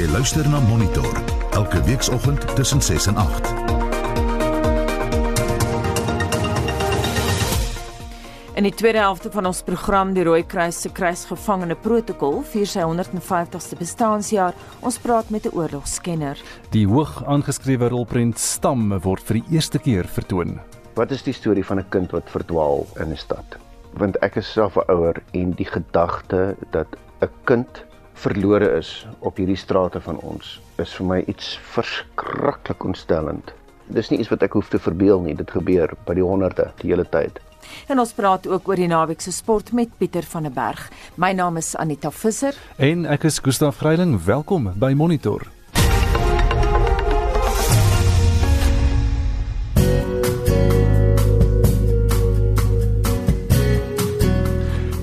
Jy luister na Monitor elke weekoggend tussen 6 en 8. In die tweede helfte van ons program die Rooikruis se kruisgevangene protokol vier sy 150ste bestaanjaar. Ons praat met 'n oorlogskenner. Die hoog aangeskrewe rolprent Stam word vir die eerste keer vertoon. Wat is die storie van 'n kind wat verdwaal in 'n stad? Want ek is self 'n ouer en die gedagte dat 'n kind verlore is op hierdie strate van ons is vir my iets verskriklik ontstellend. Dis nie iets wat ek hoef te verbeel nie, dit gebeur by die honderde die hele tyd. En ons praat ook oor die naweek se sport met Pieter van der Berg. My naam is Anita Visser en ek is Gustaf Greiling. Welkom by Monitor.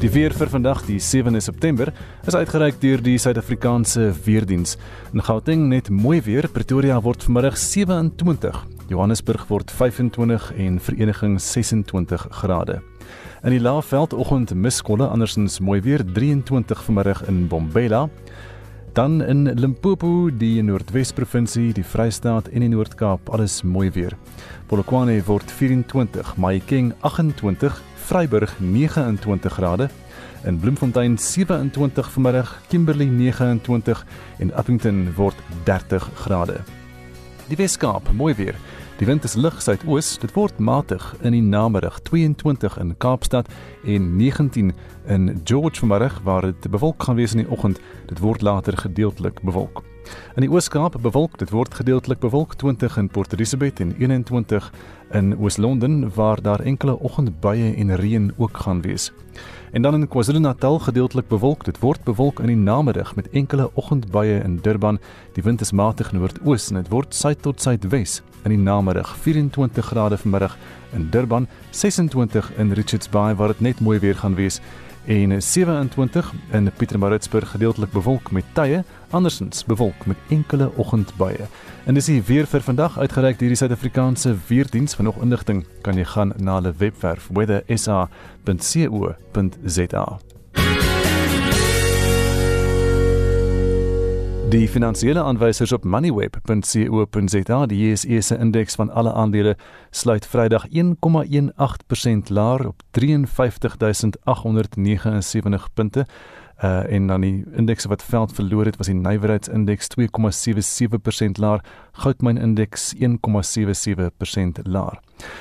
Die weer vir vandag, die 7de September, is uitgereik deur die Suid-Afrikaanse Weerdiens. In Gauteng net mooi weer, Pretoria word vanmiddag 27, Johannesburg word 25 en Vereniging 26 grade. In die Laagveld oggend miskolle, andersins mooi weer, 23 vanmiddag in Bombela. Dan in Limpopo, die Noordwes provinsie, die Vrystaat en die Noord-Kaap, alles mooi weer. Polokwane word 24, Mahikeng 28 Vryburg 29 grade, in Bloemfontein 27 vanmiddag, Kimberley 29 en Appington word 30 grade. Die Weskaap, mooi weer. Die wind is lig suidoos, dit word matig in die namiddag. 22 in Kaapstad en 19 in George vanmiddag waar dit bewolk gaan wees in die oggend, dit word later gedeeltelik bewolk. In die Ooskaap bewolk, dit word gedeeltelik bewolk. 20 in Port Elizabeth en 21 in Oos-London waar daar enkele oggendbuie en reën ook gaan wees. En dan in KwaZulu-Natal gedeeltelik bewolk. Dit word bewolk in die namiddag met enkele oggendbuie in Durban. Die wind is matig noordoos en dit word suid tot suidwes in die namiddag 24 grade vanmiddag in Durban, 26 in Richards Bay waar dit net mooi weer gaan wees en 27 in Pietermaritzburg gedeeltelik bewolk met tye, andersins bewolk met enkele oggendbuie. En dis die weer vir vandag uitgereik deur die Suid-Afrikaanse Weerdiens. Vir nog inligting kan jy gaan na hulle webwerf weathersa.co.za. Die finansiële aanwysers op moneyweb.co.za, die JSE se indeks van alle aandele sluit Vrydag 1,18% laer op 53879 punte. Uh en dan die indeks wat veld verloor het was die nywerheidsindeks 2,77% laer, goudmynindeks 1,77% laer.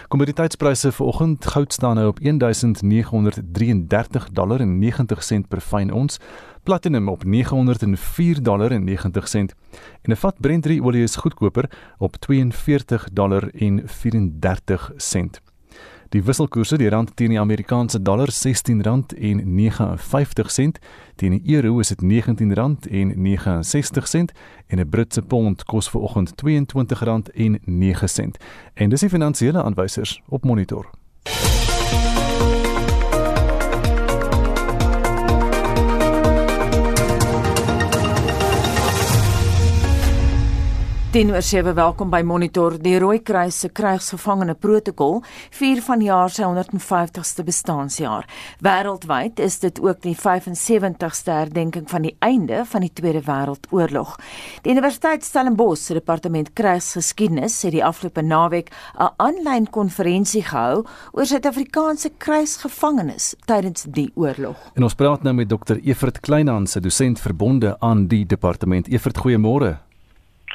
Kommoditeitspryse vanoggend goud staan nou op 1933 dollar en 90 sent per fyn ons platinum op 904 dollar en 90 sent en 'n vat Brent olie is goedkoper op 42 dollar en 34 sent. Die wisselkoerse die rand teen die Amerikaanse dollar R16 en 59 sent, teen die euro is dit R19 en 69 sent en 'n Britse pond kos ver oggend R22 en 9 sent. En dis die finansiële aanwysers op monitor. Teenoor 7 welkom by Monitor die Rooikruis se krygsgevangene protokol vier van jaar sy 150ste bestaanjaar. Wêreldwyd is dit ook die 75ste herdenking van die einde van die Tweede Wêreldoorlog. Die Universiteit Stellenbosch se departement krygsgeskiedenis het die afgelope naweek 'n aanlyn konferensie gehou oor Suid-Afrikaanse krygsgevangenes tydens die oorlog. En ons praat nou met Dr. Evert Kleinhans, se dosent verbonde aan die departement. Evert, goeiemôre.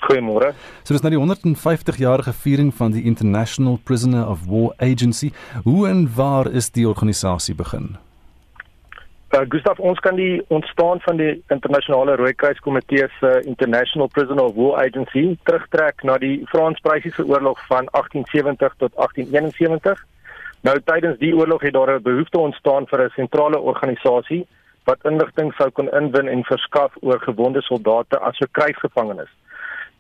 Goeiemôre. So dis nou die 150 jarige viering van die International Prisoner of War Agency. Hoe en waar is die organisasie begin? Uh, Gustav, ons kan die ontstaan van die internasionale Rooikruis Komitee se International Prisoner of War Agency terugtrek na die Frans-Pruisiese oorlog van 1870 tot 1871. Nou tydens die oorlog het daar 'n behoefte ontstaan vir 'n sentrale organisasie wat inligting sou kon inwin en verskaf oor gewonde soldate as so krygsgevangenes.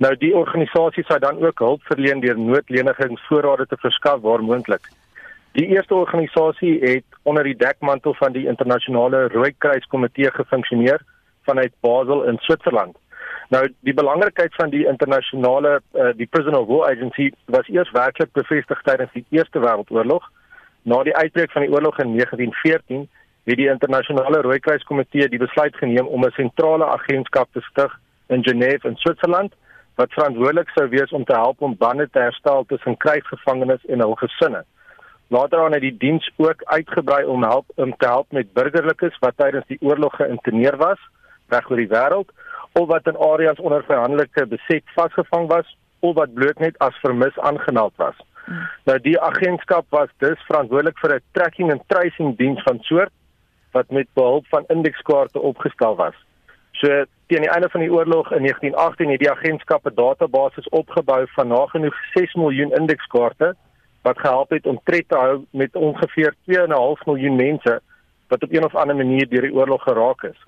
Nou die organisasie sou dan ook hulp verleen deur noodlenigingsvoorrade te verskaf waar moontlik. Die eerste organisasie het onder die dekmantel van die internasionale Rooikruis Komitee gefunksioneer vanuit Basel in Switserland. Nou die belangrikheid van die internasionale uh, die Prisoner of War Agency was eers werklik bevestig tydens die Eerste Wêreldoorlog. Na die uitbreek van die oorlog in 1914 het die internasionale Rooikruis Komitee die besluit geneem om 'n sentrale agentskap te stig in Genève in Switserland wat verantwoordelik sou wees om te help om bande te herstel tussen krygsgevangenes en hul gesinne. Later aan het die diens ook uitgebrei om help om te help met burgerlikes wat tydens die oorlog geïnterneer was reg oor die wêreld of wat in areas onder verhandelike beset vasgevang was of wat bloot net as vermis aangemeld was. Nou die agentskap was dus verantwoordelik vir 'n tracking en tracing diens van soort wat met behulp van indekskaarte opgestel was. So teen die einde van die oorlog in 1918 het die agentskap 'n database opgebou van nagenoeg 6 miljoen indekskaarte wat gehelp het om tred te hou met ongeveer 2.5 miljoen mense wat op een of ander manier deur die oorlog geraak is.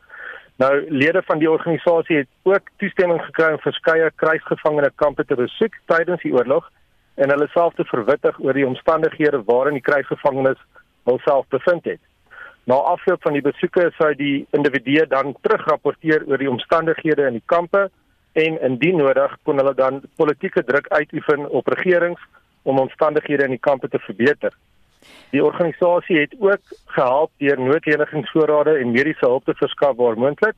Nou lede van die organisasie het ook toestemming gekry om verskeie krygsgevangene kampe te besoek tydens die oorlog en hulle self te verwittig oor die omstandighede waarin die krygsgevangenes hulself bevind het. Na afloop van die besoeke sou die individue dan terugrapporteer oor die omstandighede in die kampe en indien nodig kon hulle dan politieke druk uitoefen op regerings om omstandighede in die kampe te verbeter. Die organisasie het ook gehelp deur noodlenigingsvoorrade en mediese hulp te verskaf waar moontlik.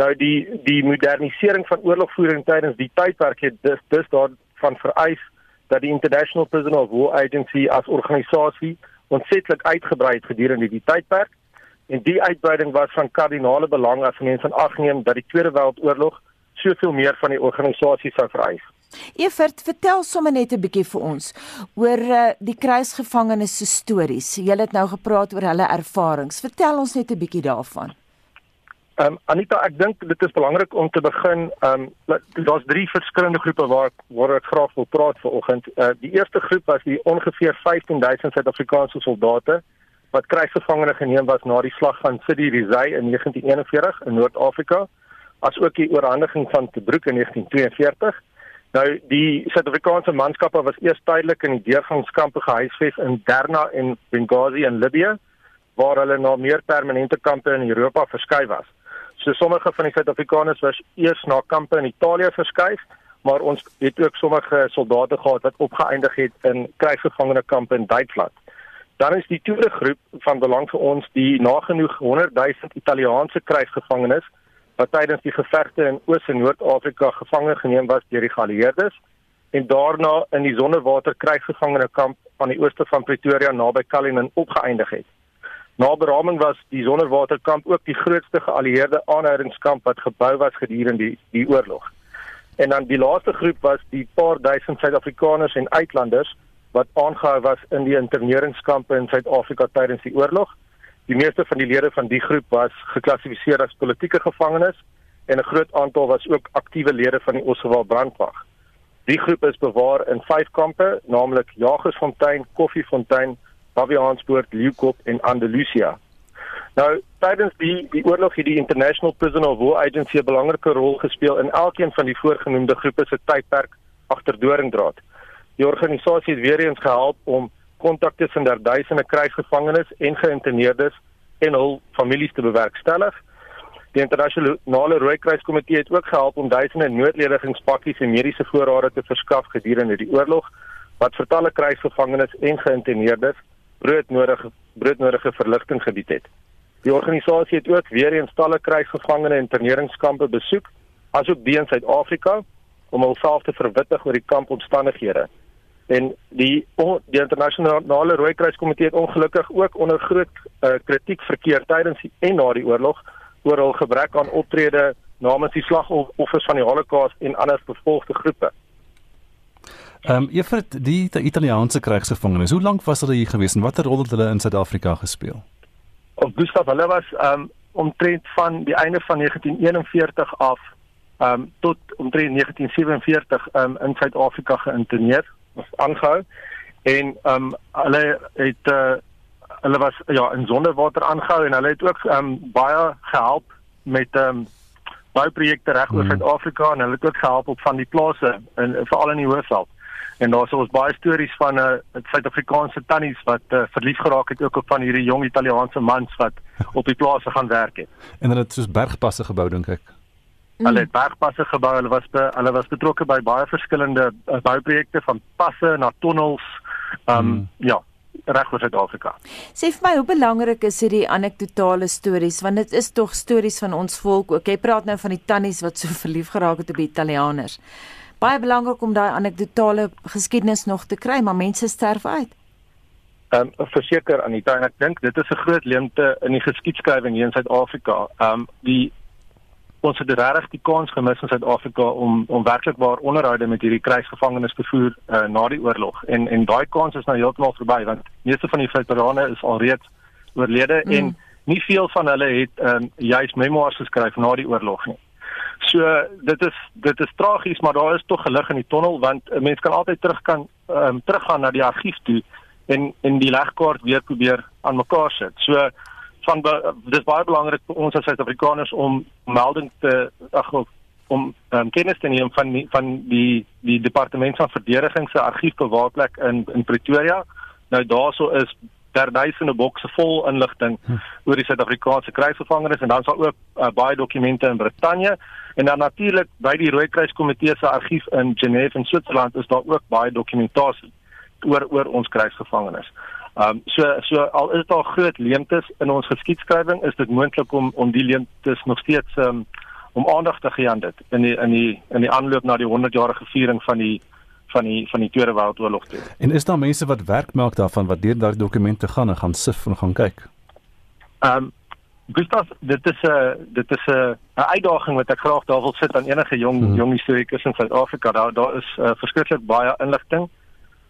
Nou die die modernisering van oorlogvoering tydens die tydperk het dus dus daarvan vereis dat die International Prisoner of War Agency as organisasie ontsetlik uitgebrei het gedurende die tydperk en die uitbreiding was van kardinale belang as mense in ag neem dat die Tweede Wêreldoorlog soveel meer van die organisasie sou vereis. Evert, vertel sommer net 'n bietjie vir ons oor uh, die kruisgevangenes se stories. Jy het nou gepraat oor hulle ervarings. Vertel ons net 'n bietjie daarvan. Ehm um, Anita, ek dink dit is belangrik om te begin. Ehm um, daar's drie verskillende groepe waar waar ek graag wil praat vanoggend. Uh, die eerste groep was die ongeveer 15000 Suid-Afrikaanse soldate wat kruisgevangene geneem was na die slag van Sidi Rizai in 1941 in Noord-Afrika, asook die oorhandiging van Tobruk in 1942. Nou die Suid-Afrikaanse manskappe was eers tydelik in die deurgangskampe gehuisves in Derna en Benghazi in Libië, waar hulle na meer permanente kampe in Europa verskuif was. So sommige van die Suid-Afrikaners was eers na kampe in Italië verskuif, maar ons het ook sommige soldate gehad wat opgeëindig het in krygsgevangene kampe in Duitsland. Dan is die tweede groep van belang vir ons die nagenoeg 100 000 Italiaanse krygsgevangenes wat tydens die gevegte in Oos- en Noord-Afrika gevange geneem was deur die geallieerdes en daarna in die Sonnewater krygsgevangene kamp aan die ooste van Pretoria naby Cullinan opgeëindig het. Na beraming was die Sonnewaterkamp ook die grootste geallieerde aanhoudingskamp wat gebou was gedurende die, die oorlog. En dan die laaste groep was die paar duisend Suid-Afrikaners en uitlanders wat aangehou was in die interneringskampe in Suid-Afrika tydens die oorlog. Die meeste van die lede van die groep was geklassifiseer as politieke gevangenes en 'n groot aantal was ook aktiewe lede van die Oswald brandwag. Die groep is bewaar in vyf kampe, naamlik Jagersfontein, Koffiefontein, Baviaanspoort, Leeukop en Andalusia. Nou, tydens die die oorlog het die International Prisoner of War Agency 'n belangrike rol gespeel in elkeen van die voorgenoemde groepe se tydperk agter doringdraad. Die organisasie het weer eens gehelp om kontak tussen der duisende krygsgevangenes en geïnterneerdes en hul families te bewerkstellig. Die internasionale Rooikruis komitee het ook gehelp om duisende noodledigingspakkies en mediese voorrade te verskaf gedurende die oorlog wat vir talle krygsgevangenes en geïnterneerdes broodnodige broodnodige verligting gebied het. Die organisasie het ook weer eens talle krygsgevangene en interneringskampe besoek, asook die in Suid-Afrika om hulself te verwittig oor die kampomstandighede. En die die internasionale Rooikruis komitee het ongelukkig ook onder groot uh, kritiek verkeer tydens en na die oorlog oor hul gebrek aan optrede namens die slagoffers van die Holocaust en ander vervolgde groepe. Ehm um, Evert, die, die Italiaanse krygsgevangenes, hoe lank was hulle hier gewees en watter rol het hulle in Suid-Afrika gespeel? Op Gustav, hulle was ehm um, omtrent van die einde van 1941 af ehm um, tot omtrent 1947 ehm um, in Suid-Afrika geïnterneer, was aangehou en ehm um, hulle het uh, hulle was ja in sondewater aangehou en hulle het ook ehm um, baie gehelp met ehm um, bouprojekte reg oor hmm. Suid-Afrika en hulle het ook gehelp op van die plase in veral in die Hoofveld. En daar's ons baie stories van 'n uh, Suid-Afrikaanse tannies wat uh, verlief geraak het ook op van hierdie jong Italiaanse mans wat op die plase gaan werk het. En hulle het soos bergpasse gebou dink ek. Mm. Hulle het bergpasse gebou. Hulle was be, hulle was betrokke by baie verskillende uh, bouprojekte van passe na tonnels. Um mm. ja, reg oor Suid-Afrika. Sê vir my, hoe belangrik is hierdie anekdotale stories want dit is tog stories van ons volk ook. Jy praat nou van die tannies wat so verlief geraak het op die Italianers. Baie belangrik om daai anekdotale geskiedenis nog te kry, maar mense sterf uit. Ehm um, verseker Anita en ek dink dit is 'n groot leemte in die geskiedskrywing hier in Suid-Afrika. Ehm um, die ons het regtig die kans gemis in Suid-Afrika om om werklik waar onderhoude met hierdie krygsgevangenes te voer uh, na die oorlog. En en daai kans is nou heeltemal verby want meeste van die veterane is alreeds oorlede mm. en nie veel van hulle het um, juis memoirs geskryf na die oorlog nie. So dit is dit is tragies, maar daar is tog gelig in die tonnel want 'n mens kan altyd terug kan um, teruggaan na die argief toe en en die legkaart weer probeer aan mekaar sit. So van dis baie belangrik vir ons as Suid-Afrikaners om melding te ag om um, kennis te neem van die, van die die departement van verdediging se argiefbewaarplek in in Pretoria. Nou daarso is daar duisende bokse vol inligting hm. oor die Suid-Afrikaanse krygsgevangenes en dan daar ook uh, baie dokumente in Brittanje en dan natuurlik by die Rooikruis Komitee se argief in Genève in Switserland is daar ook baie dokumentasie oor oor ons krygsgevangenes. Um so so al is daar groot leemtes in ons geskiedskrywing, is dit moontlik om om die leemtes nog steeds um om aandag te gee aan dit in die in die in die aanloop na die 100-jarige viering van die van die van die Tweede Wêreldoorlog toe. En is daar mense wat werk maak daarvan wat deur daardie dokumente gaan en gaan sif en gaan kyk? Um Gustav, dit is 'n dit is 'n 'n uitdaging wat ek graag daar wil sit aan enige jong hmm. jong historikus in Suid-Afrika. Daar daar is uh, verskriklik baie inligting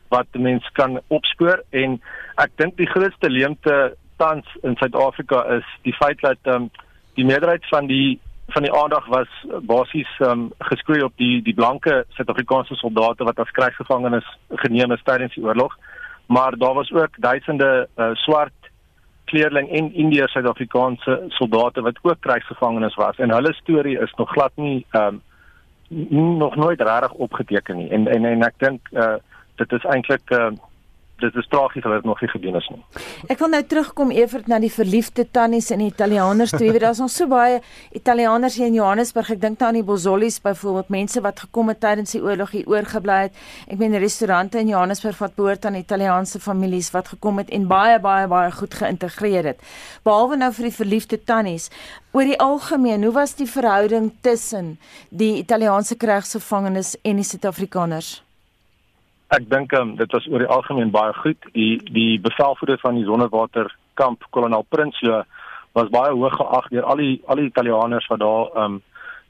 wat mense kan opspoor en ek dink die grootste leemte tans in Suid-Afrika is die feit dat ehm um, die meerderheid van die van die aandag was basies ehm um, geskroei op die die blanke Suid-Afrikaanse soldate wat as krygsgevangenes geneem is tydens die oorlog maar daar was ook duisende uh, swart kleerling en Indiër Suid-Afrikaanse soldate wat ook krygsgevangenes was. En hulle storie is nog glad nie ehm um, nog nooit regtig opgeteken nie. En en en ek dink uh, dit is eintlik uh, dit is tragies dat dit nog nie gedoen is nie. Ek wil nou terugkom Evert na die verliefde tannies en die Italianers toe. Jy weet daar's nog so baie Italianers hier in Johannesburg. Ek dink nou aan die Bozzolis byvoorbeeld, mense wat gekom het tydens die oorlog hier oorgebly het. Ek meen restaurante in Johannesburg wat behoort aan Italiaanse families wat gekom het en baie baie baie goed geïntegreer het. Behalwe nou vir die verliefde tannies, oor die algemeen, hoe was die verhouding tussen die Italiaanse krygsgevangenes en die Suid-Afrikaners? Ek dink um, dit was oor die algemeen baie goed. Die die bevelvoerder van die Sonnewater kamp, kolonel Prinsloo, was baie hoog geag deur al die al die Italianers wat daar um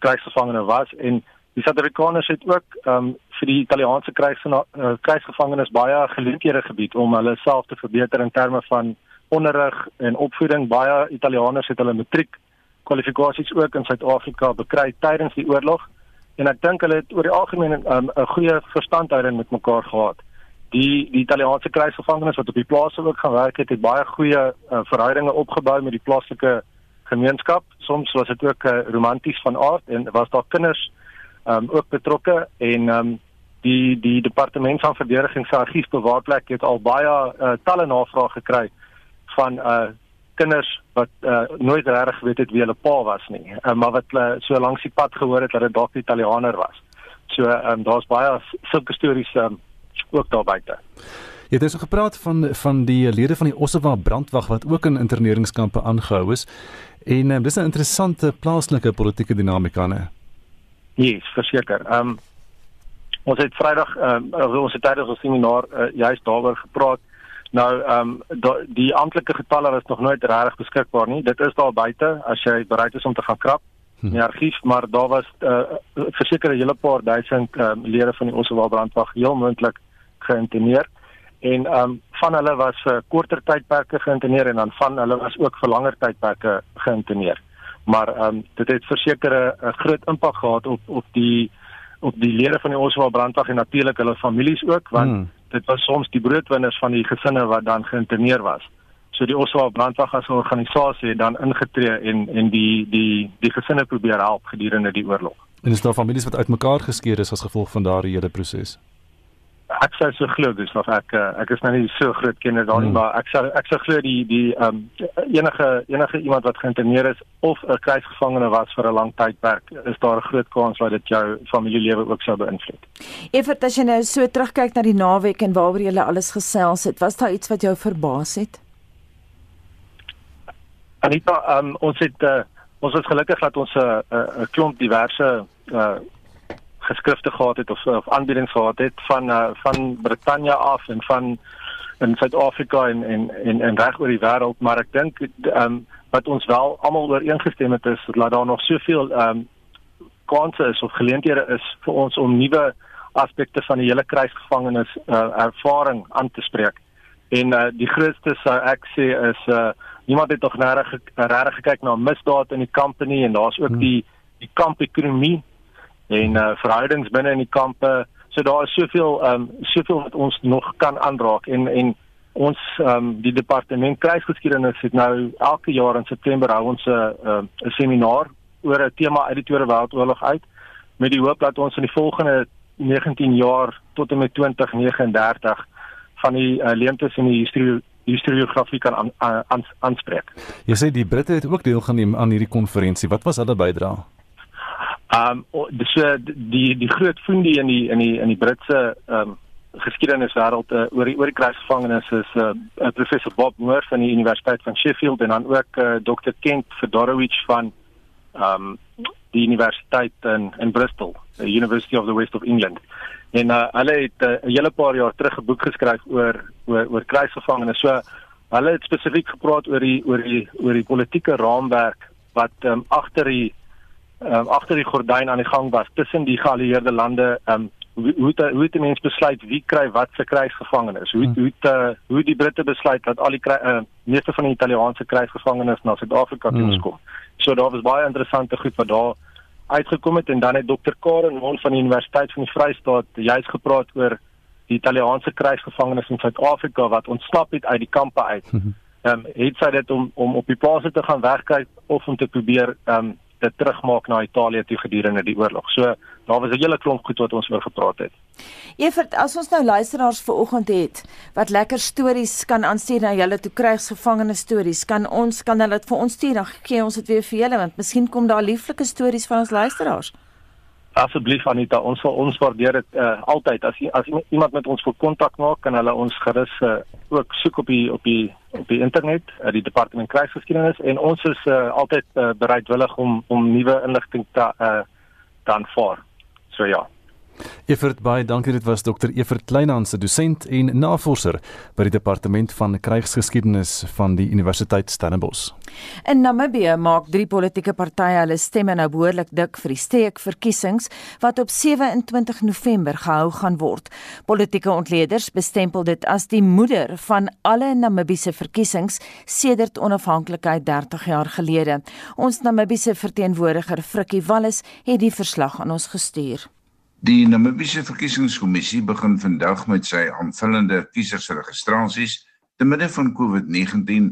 krygsgevangene was en die Suid-Afrikaners het ook um vir die Italiaanse krygsgevangenes uh, baie geleenthede gebied om hulle self te verbeter in terme van onderrig en opvoeding. Baie Italianers het hulle matriek kwalifikasies ook in Suid-Afrika bekry tydens die oorlog en ek dink hulle het oor die algemeen 'n um, goeie verstandhouding met mekaar gehad. Die die Italiaanse krygsgevangenes wat op die plase ook gaan werk het, het baie goeie uh, verhoudinge opgebou met die plaaslike gemeenskap. Soms was dit ook uh, romanties van aard en was daar kinders um, ook betrokke en um, die die departement van verdediging se argiefbewaarplek het al baie uh, talle navrae gekry van uh, kinders wat uh, nooit regtig weet het wie hulle pa was nie, uh, maar wat uh, so langs die pad gehoor het dat dit dalk 'n Italianer was. So um, daar's baie sulke stories um, ook daar buite. Jy het dus gepraat van van die lede van die Ossewa brandwag wat ook in interneringskampe aangehou is. En um, dis 'n interessante plaaslike politieke dinamika, né? Ja, yes, verseker. Ehm um, ons het Vrydag ehm um, ons het tydens ons seminar uh, juist daaroor gepraat Nou ehm um, die amptelike getalle is nog nooit reg beskikbaar nie. Dit is daar buite as jy bereid is om te gaan krap in die argief, maar daar was 'n uh, eh, versekerde hele paar duisend ehm um, lede van die Oswald brandwag heel moontlik geïnterneer en ehm um, van hulle was vir korter tydperke geïnterneer en dan van hulle was ook vir langer tydperke geïnterneer. Maar ehm um, dit het versekerde 'n groot impak gehad op op die op die lede van die Oswald brandwag en natuurlik hulle families ook want hmm dit was soms die broodwinners van die gesinne wat dan geïnterneer was. So die Oswald brandwag as 'n organisasie het dan ingetree en en die die die gesinne probeer help gedurende die oorlog. En is daar families wat uitmekaar geskeur is as gevolg van daardie hele proses? Ek sou so glo dis of ek uh, ek is nou nie so groot kenner daarin hmm. maar ek sou ek sou glo die die um, enige enige iemand wat geïnterneer is of 'n krygsgevangene was vir 'n lang tydperk is daar 'n groot kans dat dit jou familielewe ook sou beïnvloed. Evert as jy nou so terugkyk na die naweek en waaroor jy alles gesels het, was daar iets wat jou verbaas het? Anita, um, ons het uh, ons is gelukkig dat ons 'n uh, 'n uh, klomp diverse uh, geskrifte gehad het of of aanbiedings gehad het van uh, van Brittanje af en van in Suid-Afrika en en en, en reg oor die wêreld maar ek dink ehm um, wat ons wel almal ooreengestem het is dat daar nog soveel ehm um, kanse is of geleenthede is vir ons om nuwe aspekte van die hele krygsgevangenes uh, ervaring aan te spreek. En uh, die grootste sou ek sê is uh iemand het tog regtig regtig gekyk na misdaad in die company en daar's ook hmm. die die kampekonomie en uh, verhoudings binne in die kampe. So daar is soveel ehm um, soveel wat ons nog kan aanraak en en ons ehm um, die departement krygsgeskiedenis het nou elke jaar in September hou ons 'n uh, 'n uh, seminaar oor 'n tema uit die Tweede Wêreldoorlog uit met die hoop dat ons in die volgende 19 jaar tot en met 2039 van die uh, leemtes in die historie historiografie kan aan, aan, aanspreek. Jy sê die Britte het ook deelgeneem aan hierdie konferensie. Wat was hulle bydrae? Ehm um, dis so die die groot fundie in die in die in die Britse ehm um, geskiedeniswêreld uh, oor die oor die krygsgevangenes is uh, uh, professor Bob Moore van die Universiteit van Sheffield en dan ook uh, Dr Kent Fedorowicz van ehm um, die Universiteit in in Bristol, the University of the West of England. En uh, hulle het 'n uh, hele paar jaar terug 'n boek geskryf oor oor oor krygsgevangenes. So hulle het spesifiek gepraat oor die oor die oor die politieke raamwerk wat um, agter die um, agter die gordyn aan die gang was tussen die geallieerde lande um, hoe hoe hoe die mense besluit wie kry wat se krygsgevangenes hoe hoe het, uh, hoe die britte besluit dat al die kry, uh, meeste van die italiaanse krygsgevangenes na Suid-Afrika toe hmm. kom so daar was baie interessante goed wat daar uitgekom het en dan het dokter Karen Mon van die Universiteit van die Vrystaat juist gepraat oor die italiaanse krygsgevangenes in Suid-Afrika wat ontsnap het uit die kampe uit. Ehm um, het sy dit om om op die plase te gaan wegkry of om te probeer ehm um, dit terugmaak na Italië toe gedurende die oorlog. So daar was 'n hele klomp goed wat ons oor gepraat het. Evert, as ons nou luisteraars vanoggend het wat lekker stories kan aanstuur na julle toe krygsgevangene stories, kan ons kan hulle dit vir ons stuur dan gee ons dit weer vir julle want miskien kom daar lieflike stories van ons luisteraars. Asseblief Anita, ons sal ons waardeer dit uh, altyd as as iemand met ons wil kontak maak, kan hulle ons gerus uh, ook soek op die op die op die internet, uh, die departement krygsgeskiedenis en ons is uh, altyd uh, bereidwillig om om nuwe inligting te uh, dan voor. So ja. Evert baie dankie dit was dokter Evert Kleinhans se dosent en navorser by die departement van krygsgeskiedenis van die Universiteit Stellenbosch. In Namibië maak drie politieke partye hulle stemme nou behoorlik dik vir die steekverkiesings wat op 27 November gehou gaan word. Politieke ontleeders bestempel dit as die moeder van alle Namibiese verkiesings sedert onafhanklikheid 30 jaar gelede. Ons Namibiese verteenwoordiger Frikkie Wallis het die verslag aan ons gestuur. Die Namibiese verkiesingskommissie begin vandag met sy aanvullende kiesersregistrasies te midde van COVID-19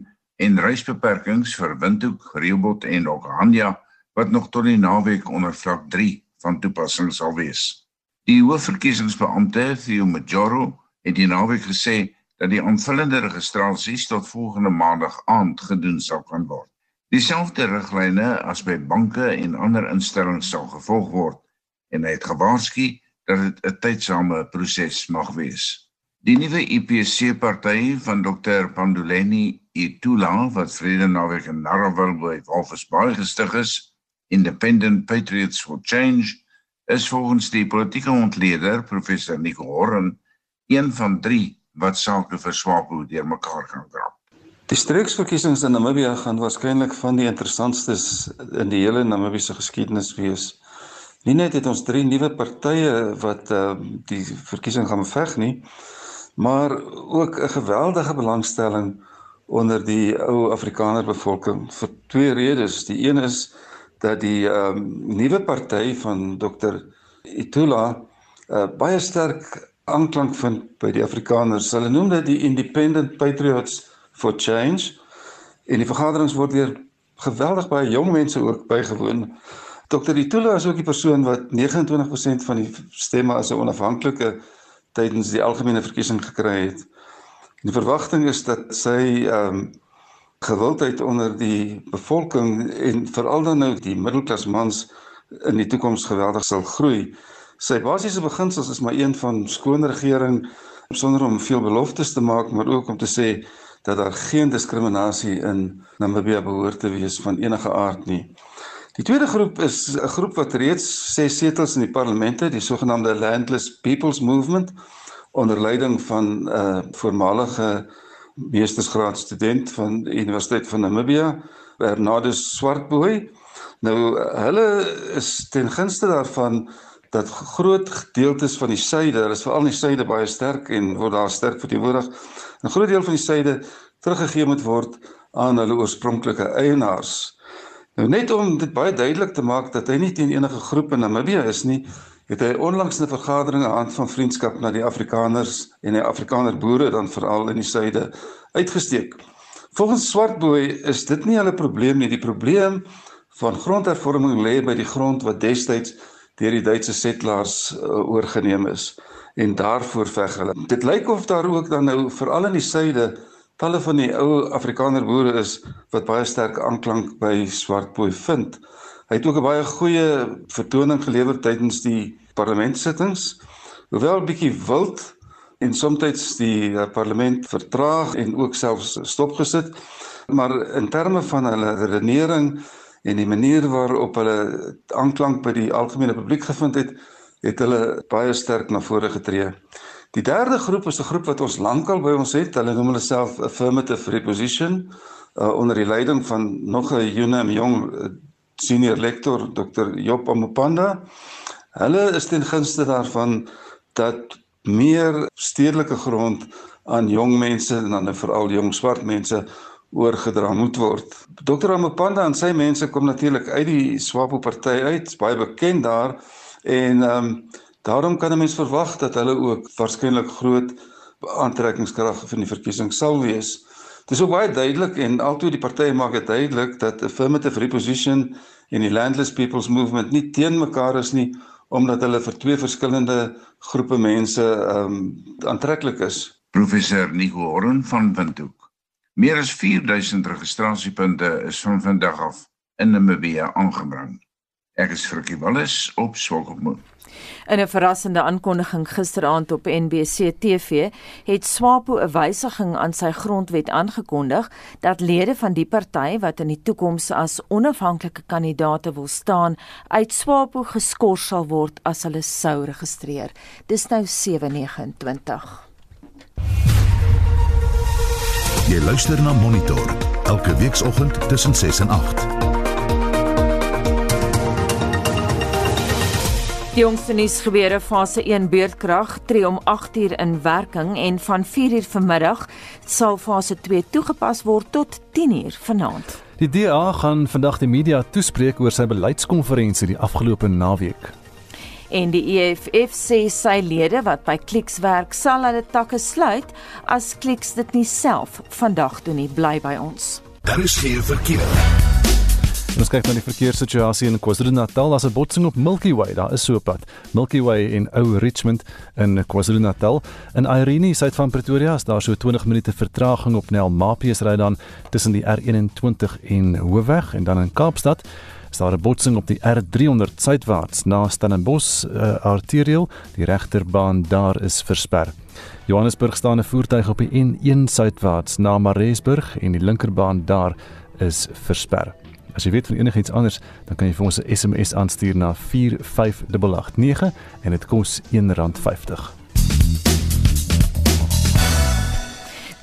en reisbeperkings vir Windhoek, Rehoboth en Okahanja wat nog tot die naweek onder vlak 3 van toepassing sal wees. Die hoofverkiesingsbeampte, Theo Majoro, het die naweek gesê dat die aanvullende registrasies tot volgende maandag aand gedoen sal kan word. Dieselfde riglyne as by banke en ander instellings sal gevolg word en hy het gewaarsku dat dit 'n tydsame proses mag wees. Die nuwe IPC party van Dr Panduleni Itula wat vrede naweek in Narrowville by Walvisbaai gestig is, Independent Patriots for Change, is volgens die politieke ontleder professor Nico Horn een van 3 wat sake vir SWAPO deurmekaar gaan krap. Die streeksverkiesings in Namibië gaan waarskynlik van die interessantstes in die hele Namibiese geskiedenis wees. Nie net het ons drie nuwe partye wat uh die verkiesing gaan veg nie, maar ook 'n geweldige belangstelling onder die ou Afrikaner bevolking vir twee redes. Die een is dat die ehm um, nuwe party van Dr Itula uh baie sterk aanklank vind by die Afrikaners. Hulle noem dit die Independent Patriots for Change. En die vergaderings word deur geweldig baie jong mense ook bygewoon. Dr. Itula is ook die persoon wat 29% van die stemme as 'n onafhanklike tydens die algemene verkiesing gekry het. Die verwagting is dat sy ehm um, gewildheid onder die bevolking en veral dan nou die middelklas mans in die toekoms geweldig sal groei. Sy basiese beginsels is maar een van skoon regering sonder om veel beloftes te maak, maar ook om te sê dat daar geen diskriminasie in Namibia behoort te wees van enige aard nie. Die tweede groep is 'n groep wat reeds ses setels in die parlement het, die sogenaamde Landless People's Movement onder leiding van 'n uh, voormalige meestersgraad student van die Universiteit van Namibia, Bernardus Swartboy. Nou hulle is ten gunste daarvan dat groot gedeeltes van die suide, hulle is veral in die suide baie sterk en word daar sterk verteenwoordig. 'n Groot deel van die suide teruggegee moet word aan hulle oorspronklike eienaars. Nou net om dit baie duidelik te maak dat hy nie teen enige groep in Namibië is nie, het hy onlangs 'n vergadering aan van vriendskap na die Afrikaners en die Afrikaner boere dan veral in die suide uitgesteek. Volgens Swartboy is dit nie hulle probleem nie, die probleem van grondhervorming lê by die grond wat destyds deur die Duitse settlers uh, oorgeneem is en daarvoor veg hulle. Dit lyk of daar ook dan nou veral in die suide talle van die ou Afrikaner boere is wat baie sterk aanklank by Swartboy vind. Hy het ook 'n baie goeie vertoning gelewer tydens die parlementsittings. Hoewel 'n bietjie wild en soms die uh, parlement vertraag en ook selfs stopgesit, maar in terme van hulle redenering en die manier waarop hulle aanklank by die algemene publiek gevind het, het hulle baie sterk na vore getree. Die derde groep is 'n groep wat ons lankal by ons het. Hulle noem hulle self affirmative reposition uh, onder die leiding van nog 'n UNM jong uh, senior lector Dr. Job Amopanda. Hulle is ten gunste daarvan dat meer stedelike grond aan jong mense en dan veral jong swart mense oorgedra moet word. Dr. Amopanda en sy mense kom natuurlik uit die Swapo party uit, baie bekend daar en ehm um, Daarom kan 'n mens verwag dat hulle ook waarskynlik groot aantrekkingskrag vir die verkiesing sal wees. Dit is ook baie duidelik en altoe die partye maak dit duidelik dat affirmative reposition en die landless people's movement nie teen mekaar is nie omdat hulle vir twee verskillende groepe mense ehm um, aantreklik is. Professor Nico Horn van Windhoek. Meer as 4000 registrasiepunte is van vandag af in Namibia aangebring. Ek is Frikkie Wallis op Swakopmund. In 'n verrassende aankondiging gisteraand op NBC TV het SWAPO 'n wysiging aan sy grondwet aangekondig dat lede van die party wat in die toekoms as onafhanklike kandidaate wil staan, uit SWAPO geskort sal word as hulle sou registreer. Dis nou 729. Jy luister na Monitor elke weekoggend tussen 6 en 8. Die jongste nuus gebeure fase 1 beurtkrag tree om 8uur in werking en van 4uur vanmiddag sal fase 2 toegepas word tot 10uur vanaand. Die DA gaan vandag die media toespreek oor sy beleidskonferensie die afgelope naweek. En die EFF sê sy lede wat by Clicks werk sal hulle takke sluit as Clicks dit nie self vandag doen nie bly by ons. Daar is geen verkeer. Ons kyk na die verkeerssituasie in KwaZulu-Natal. Daar's 'n botsing op Milky Way. Daar is so 'n pad. Milky Way en Ou Richmond in KwaZulu-Natal. In Irene, suid van Pretoria, is daar so 20 minute vertraging op Nel Mapies ry dan tussen die R21 en Hoofweg en dan in Kaapstad is daar 'n botsing op die R300 suidwaarts na Stellenbosch uh, arterial. Die regterbaan daar is versper. Johannesburg staan 'n voertuig op die N1 suidwaarts na Maresburg en die linkerbaan daar is versper. As jy weet van enigiets anders, dan kan jy vir ons 'n SMS aanstuur na 45889 en dit kos R1.50.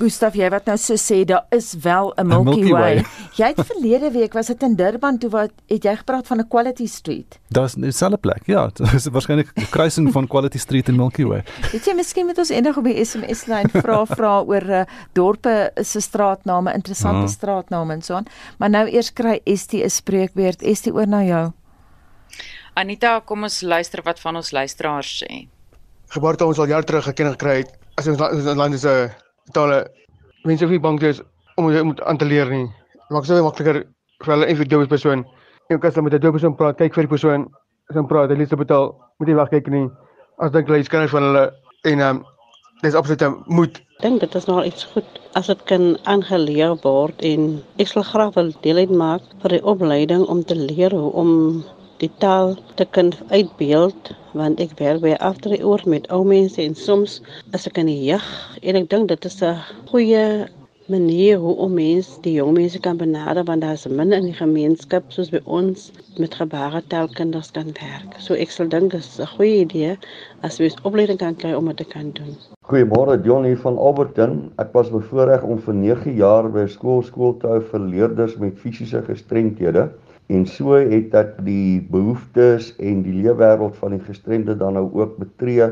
Gustaf, jy wat nou so sê daar is wel 'n Milky, Milky Way. Way. jy het verlede week was dit in Durban toe wat het jy gepraat van 'n Quality Street? Daar's 'n selfe plek. Ja, dit is waarskynlik 'n kruising van Quality Street en Milky Way. Weet jy miskien met ons enig op die SMS lyn vra vra oor uh, dorpe se straatname, interessante ah. straatname en so aan. Maar nou eers kry Estie 'n spreekbeurt. Estie oor na jou. Anita, kom ons luister wat van ons luisteraars sê. Geboorte ons al jaar terug geken gekry het. As ons land is 'n totale mense wie bang is om om aan te leer nie. Maak se makliker vir hulle die persoon. En as jy met 'n dooie persoon praat, kyk vir die persoon, hy praat, lees op betaal, moet jy wegkyk nie. As dink hulle is kan van hulle en ehm um, dis absoluut moet. Ek dink dit is nog iets goed as dit kan aangeleer word en ek sal graag wil deel uitmaak vir die opleiding om te leer hoe om die taal te kan uitbeeld want ek werk by afdrie oor met ou mense en soms as ek in die jag en ek dink dit is 'n goeie manier hoe om mense die jong mense kan benader want daar is min in die gemeenskap soos by ons met gebaretaalkinders kan werk. So ek sal dink dit is 'n goeie idee as jy 'n opleiding kan kry om dit te kan doen. Goeiemôre John hier van Alberton. Ek was bevoorreg om vir 9 jaar by skool skool te hou vir leerders met fisiese gestremthede en so het ek die behoeftes en die leefwêreld van die gestremde dan nou ook betree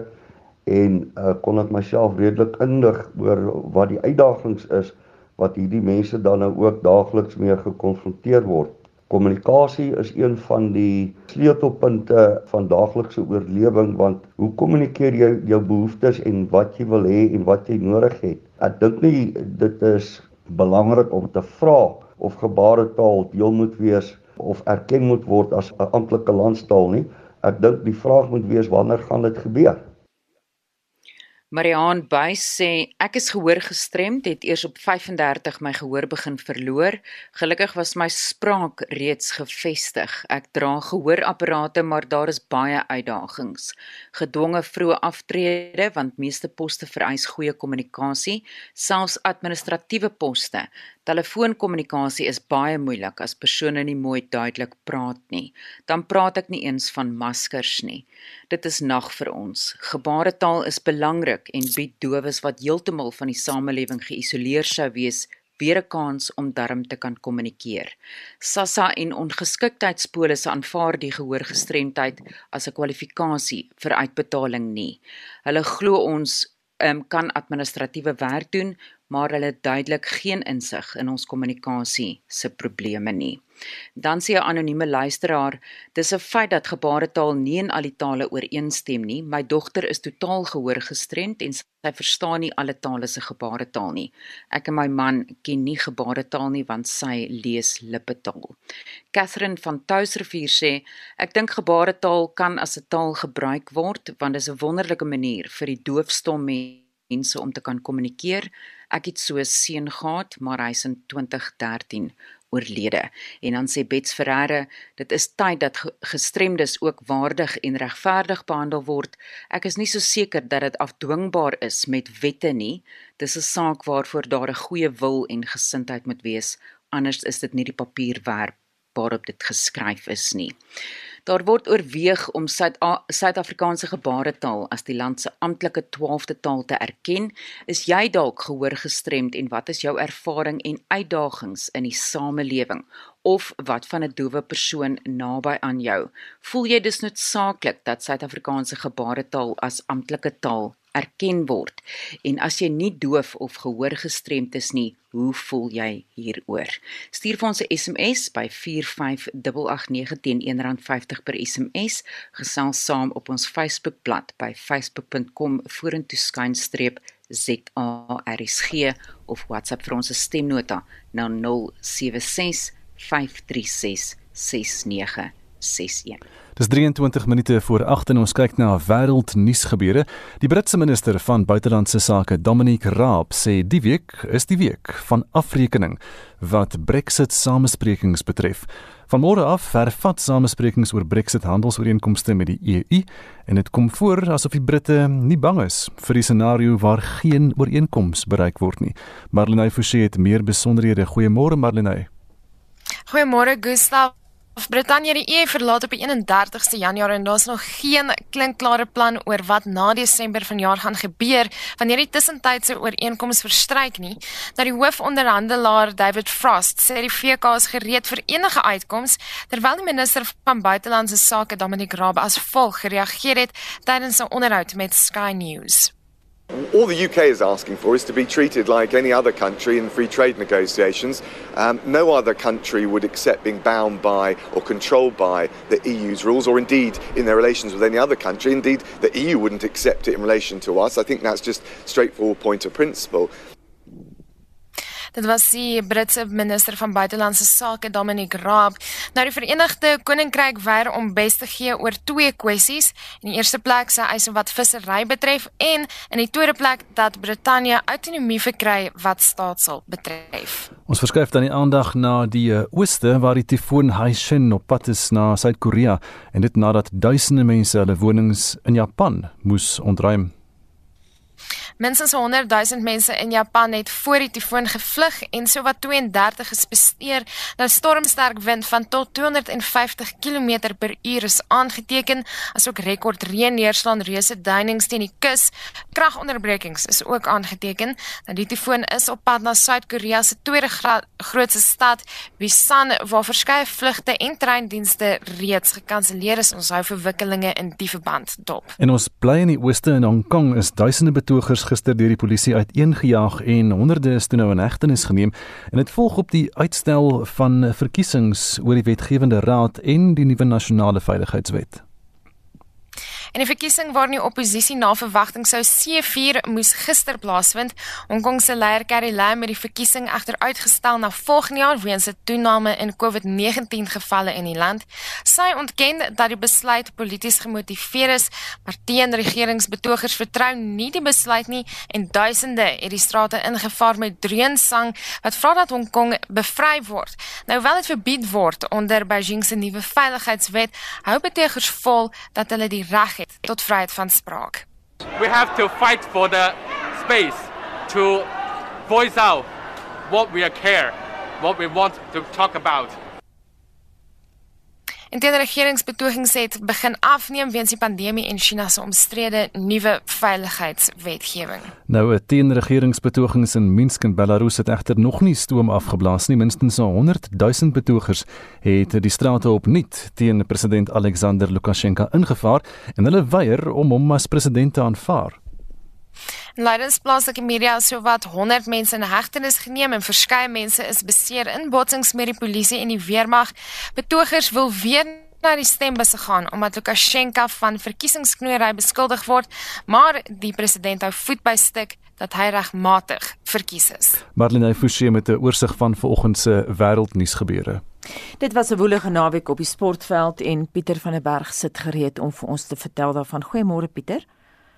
en uh, kon ek myself redelik indig oor wat die uitdagings is wat hierdie mense dan nou ook daagliks mee gekonfronteer word. Kommunikasie is een van die sleutelpunte van daaglikse oorlewing want hoe kommunikeer jy jou behoeftes en wat jy wil hê en wat jy nodig het? Ek dink nie dit is belangrik om te vra of gebaretaal deel moet wees of erken moet word as 'n amptelike landstaal nie. Ek dink die vraag moet wees wanneer gaan dit gebeur? Mariaan Buys sê ek is gehoor gestremd, het eers op 35 my gehoor begin verloor. Gelukkig was my spraak reeds gefestig. Ek dra gehoorapparate, maar daar is baie uitdagings. Gedwonge vroeë aftrede want meeste poste vereis goeie kommunikasie, selfs administratiewe poste. Telefoonkommunikasie is baie moeilik as persone nie mooi duidelik praat nie. Dan praat ek nie eens van maskers nie. Dit is nag vir ons. Gebaretaal is belangrik en bied dowes wat heeltemal van die samelewing geïsoleer sou wees weer 'n kans om darm te kan kommunikeer. SASSA en ongeskiktheidspolisse aanvaar die gehoorgestremdheid as 'n kwalifikasie vir uitbetaling nie. Hulle glo ons um, kan administratiewe werk doen, maar hulle het duidelik geen insig in ons kommunikasie se probleme nie. Dan sê 'n anonieme luisteraar, dis 'n feit dat gebaretaal nie in al die tale ooreenstem nie. My dogter is totaal gehoorgestremd en sy verstaan nie alle tale se gebaretaal nie. Ek en my man ken nie gebaretaal nie want sy lees lippetaal. Catherine van Touwsrivier sê, ek dink gebaretaal kan as 'n taal gebruik word want dit is 'n wonderlike manier vir die doofstom mense om te kan kommunikeer. Ek het so 'n seun gehad, maar hy's in 2013 oorlede. En dan sê Bets Ferreira, dit is tyd dat gestremdes ook waardig en regverdig behandel word. Ek is nie so seker dat dit afdwingbaar is met wette nie. Dis 'n saak waarvoor daar 'n goeie wil en gesindheid moet wees. Anders is dit nie die papier waarop dit geskryf is nie. Daar word oorweeg om Suid-Afrikaanse gebaretaal as die land se amptelike 12de taal te erken. Is jy dalk gehoor gestremd en wat is jou ervaring en uitdagings in die samelewing? Of wat van 'n doewe persoon naby aan jou? Voel jy dus noodsaaklik dat Suid-Afrikaanse gebaretaal as amptelike taal erken word. En as jy nie doof of gehoor gestremd is nie, hoe voel jy hieroor? Stuur vir ons 'n SMS by 45889 teen R1.50 per SMS. Gesels saam op ons Facebookblad by facebook.com vorentoe skynstreep ZARSG of WhatsApp vir ons stemnota na 076 536 6961. Dis 23 minute voor 8 en ons kyk na wêreldnuus gebeure. Die Britse minister van buitelandse sake, Dominic Raab, sê die week is die week van afrekening wat Brexit samesprekings betref. Van môre af vervat samesprekings oor Brexit handelsooreenkomste met die EU en dit kom voor asof die Britte nie bang is vir die scenario waar geen ooreenkoms bereik word nie. Marlenae Forsie het meer besonderhede. Goeiemôre Marlenae. Goeiemôre Gustav. Brittanje die EU verlaat op die 31ste Januarie en daar's nog geen klinkklare plan oor wat na Desember vanjaar gaan gebeur wanneer die tussentydse ooreenkoms verstryk nie. Nou die hoofonderhandelaar David Frost sê die VK is gereed vir enige uitkoms terwyl die minister van buitelandse sake Dominic Raab as volg gereageer het tydens 'n onderhoud met Sky News. All the UK is asking for is to be treated like any other country in free trade negotiations. Um, no other country would accept being bound by or controlled by the EU's rules, or indeed in their relations with any other country. Indeed, the EU wouldn't accept it in relation to us. I think that's just straightforward point of principle. Dit was die Britse minister van buitelandse sake Dominic Raab. Nou die Verenigde Koninkryk weier om bes te gee oor twee kwessies. In die eerste plek sy eise wat vissery betref en in die tweede plek dat Brittanje autonomie verkry wat staatsel betref. Ons verskuif dan die aandag na die uh, ooste waar die tifoon Haishin op pad is na Suid-Korea en dit nadat duisende mense hulle wonings in Japan moes ontruim. Minstens 100 000 mense in Japan het voor die tifoon gevlug en sowat 32 is bestuur. Nou stormsterk wind van tot 250 km/h is aangeteken, asook rekord reën neerslaan reuse duinings teen die kus. Kragonderbrekings is ook aangeteken. Nou die tifoon is op pad na Suid-Korea se tweede grootste stad, Busan, waar verskeie vlugte en treindienste reeds gekanselleer is. Ons hou verwikkelinge in die verband dop. En ons bly in die ooste in Hong Kong is duisende betogers gister deur die polisie uiteengejaag en honderde is toe nou in hegtenis geneem en dit volg op die uitstel van verkiesings oor die wetgewende raad en die nuwe nasionale veiligheidswet. En die verkiesing waar die oppositie na verwagting sou C4 moes gister plaasvind. Hong Kong se leier Carrie Lam het die verkiesing egter uitgestel na volgende jaar weens 'n toename in COVID-19 gevalle in die land. Sy ontken dat die besluit polities gemotiveer is, maar teenregeringsbetogers vertrou nie die besluit nie en duisende het die strate ingevaar met dreunssang wat vra dat Hong Kong bevry word. Nou wel dit verbied word onder Beijing se nuwe veiligheidswet, hou betogers vol dat hulle die reg het tot vryheid van spraak. We have to fight for the space to voice out what we care, what we want to talk about. En die regeringsbetogings het begin afneem weens die pandemie en China se omstrede nuwe veiligheidswetgewing. Nou 'n teenregeringsbetogings in Minsk in Belarus het egter nog nie stoom afgeblaas nie. Minstens 100 000 betogers het die strate opnuut teen president Alexander Lukasjenko ingevaar en hulle weier om hom as president te aanvaar. Leidens plaaslike media het sowat 100 mense in hegtenis geneem en verskeie mense is beseer in botsings met die polisie en die weermag. Betogers wil weer na die stembusse gaan omdat Lukasjenko van verkiesingsknoeiery beskuldig word, maar die president hou voet by stuk dat hy regmatig verkies is. Marlene Forsie met 'n oorsig van vanoggend se wêreldnuus gebeure. Dit was 'n woelige naweek op die sportveld en Pieter van der Berg sit gereed om vir ons te vertel daarvan. Goeiemôre Pieter.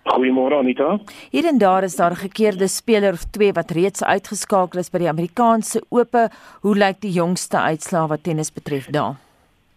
Goeiemôre Anita. Hier en daar is daar 'n gekeerde speler of twee wat reeds uitgeskakel is by die Amerikaanse Ope. Hoe lyk die jongste uitslae wat tennis betref daar?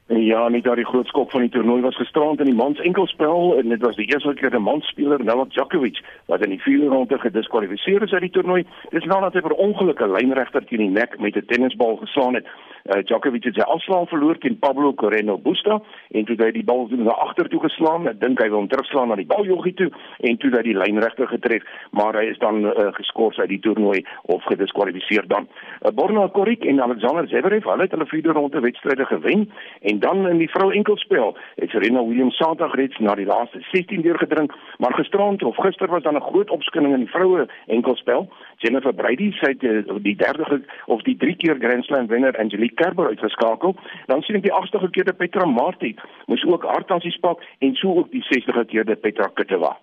Ja, dat die groot skok van die toernooi was gisterand in die mans enkelspel en dit was die eerste keer 'n mansspeler Novak Djokovic wat in die vierde ronde gediskwalifiseer is uit die toernooi. Dis nadat hy per ongeluk 'n lynregter teen die nek met 'n tennisbal geslaan het. Uh, Djokovic het sy afslag verloor teen Pablo Carreno Busta en toe hy die bal na agter toe geslaan, ek dink hy wil hom terugslaan na die baljoggie toe en toe hy die lynregter getref, maar hy is dan uh, geskort uit die toernooi of gediskwalifiseer dan. Uh, Borna Koric en Alexander Zverev, hulle het hulle vierde ronde wedstryde gewen en En dan in die vrou enkelspel het Serena Williams Saterdag reeds na die laaste 16 deurgedrink, maar gisterand of gister was dan 'n groot opskudding in die vroue enkelspel. Jennifer Brady sê eh, die derde of die drie keer Grand Slam wenner Angelique Kerber uitgeskakel. Dan sien ek die agste gekeerde Petra Marti moes ook hartansies pak en so ook die 60 gekeerde Petra Kvitova.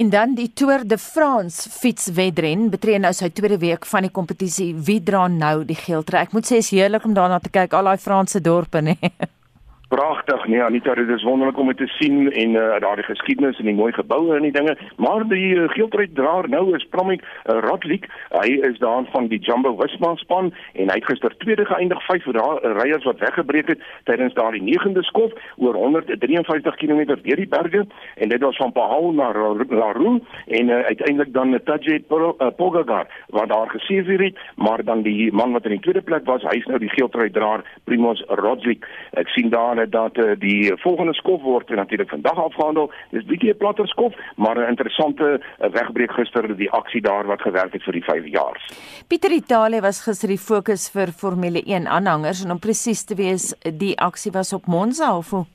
En dan die Tour de France fietswedren betree nou sy tweede week van die kompetisie. Wie dra nou die geel trek? Ek moet sê is heerlik om daarna te kyk, al daai Franse dorpe, nê. Nee. Pragtig, nee Anita, dit is wonderlik om dit te sien en uh, daardie geskiedenis en die mooi geboue en die dinge. Maar die uh, geeltreddraer nou is Promik uh, Rodlik. Hy is daan van die Jumbo Visma span en hy het gister tweede geëindig, vyf ryers wat weggebreek het tydens daardie 9de skof oor 153 km deur die berge en dit was van Pahal na La Roue en uh, uiteindelik dan Tadje Pogacar wat daar geseëvier het, maar dan die man wat in die tweede plek was, hy's nou die geeltreddraer Primoz Rodlik. Ek sien daar dat uh, die volgende skof word natuurlik vandag afgehandel. Dis bietjie 'n platter skof, maar 'n interessante uh, wegbreek gister die aksie daar wat gewerk het vir die 5 jaar. Pieter Italië was gister die fokus vir Formule 1 aanhangers en om presies te wees, die aksie was op Monza of hoe?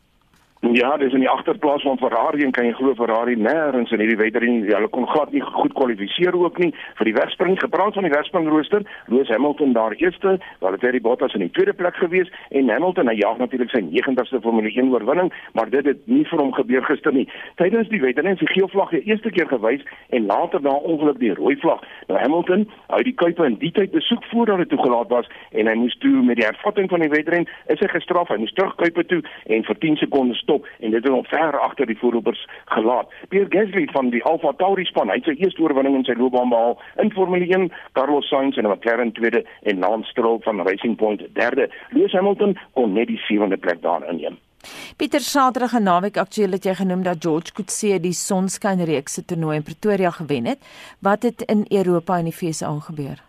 Ja, dis in die agterplaas van Ferrari en kan jy glo Ferrari nêrens in hierdie wedren nie. Hulle kon glad nie goed kwalifiseer ook nie vir die wegspring. Gepraat van die wegspringrooster, Lewis Hamilton daar eerste, Valtteri Bottas in die tweede plek gewees en Hamilton hy jaag natuurlik sy 90ste Formule 1 oorwinning, maar dit het nie vir hom gebeur gister nie. Tydens die wedren is die geel vlag die eerste keer gewys en later na ongeluk die rooi vlag. Nou Hamilton, het die kuipe in die tyd besoek voordat dit toegelaat was en hy moes toe met die hervatting van die wedren is hy gestraf. Hy moes terug kuipe toe en vir 10 sekondes stop en dit het hom ver agter die voorlopers gelaat. Pierre Gasly van die Alfa Tauri span, hy het sy eerste oorwinning in sy loopbaan behaal in Formule 1. Carlos Sainz in 'n McLaren tweede en Lance Stroll van Racing Point derde. Lewis Hamilton kon net die sewende plek daar inneem. Pieter Saterdag en naweek aktueel het jy genoem dat George Coetzee die Sonskynreeks se toernooi in Pretoria gewen het. Wat het in Europa en die VS gebeur?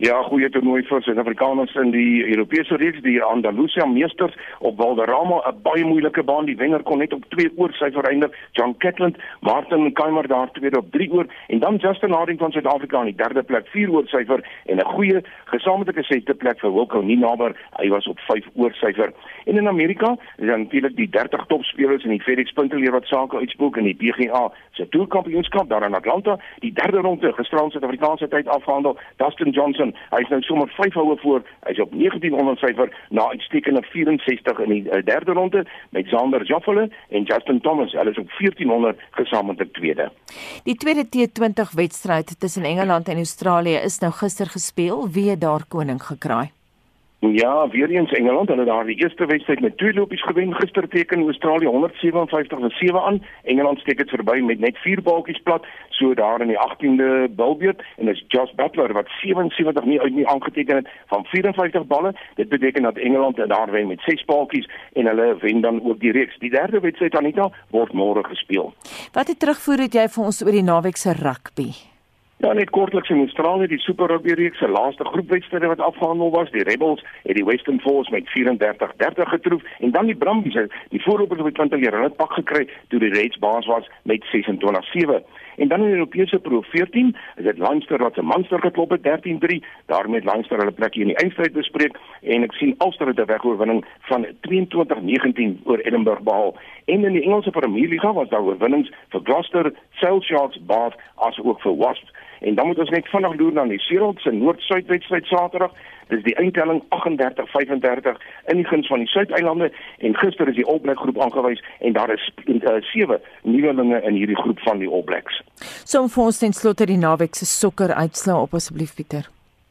Ja, goeie toernooi vir Suid-Afrikaners in die Europese reeks, die Andalusia meesters op Valderrama, 'n baie moeilike baan. Die wenner kon net op 2 oor sy vereindig. John Catlin, Martin Keimer daar tweede op 3 oor en dan Justin Harding van Suid-Afrika in die derde plek, 4 oor syfer en 'n goeie gesamentlike sette plek vir Wilco Ninaber. Hy was op 5 oor syfer. En in Amerika dan natuurlik die 30 topspelers in die FedEx Punteleer wat sake uitspook in die PGA se toerkampioenskap daar in Atlanta. Die derde ronde gisterand Suid-Afrikaanse tyd afgehandel. Dustin Johnson Hy is nou sommer 5 houe voor. Hy's op 1900 syfer na uitstekende 64 in die uh, derde ronde met Xander Joffele en Justin Thomas. Hulle is op 1400 gesamentlik tweede. Die tweede T20 wedstryd tussen Engeland en Australië is nou gister gespeel. Wie het daar koning gekraai? Ja, weer eens Engeland, hulle daar die eerste wedstryd met twee lopies gewen gister teken Australië 157 vir 7 aan. Engeland steek dit verby met net 4 balkies plat, so daar in die 18de bilbeurt en dis Josh Butler wat 77 nie uit nie aangeteken het van 54 balle. Dit beteken dat Engeland daar wen met 6 balkies en hulle wen dan ook die reeks. Die derde wedstryd Anita word môre gespeel. Wat het terugvoer het jy vir ons oor die naweek se rugby? Ja, net kortliks in Australië, die Super Rugby reeks se laaste groepwedstryd wat afgehandel was, die Rebels het die Western Force met 34-30 getroof en dan die Brumbies, die voorlopers op die 20 jaar, hulle pak gekry toe die Reds baas was met 26-7. En dan in die Europese Pro 14, is dit Leinster wat se Munster geklop het 13-3. daarmee het Leinster hulle plek hier in die eindstryd bespreek en ek sien Ulster het 'n wegoorwinning van 22-19 oor Edinburgh behaal. En in die Engelse Premier League was daar oorwinnings vir Gloucester, Sale Sharks, Bath asook vir Wasps. En dan moet ons net vinnig loer na die Seerald se Noord-Suid wedstryd Saterdag. Dis die eindtelling 38-35 in die guns van die Suideilande en gister is die All Black groep aangewys en daar is uh, sewe nuwelinge in hierdie groep van die All Blacks. So vir ons ten slotte die naweek se sokker uitslaa op asseblief Pieter.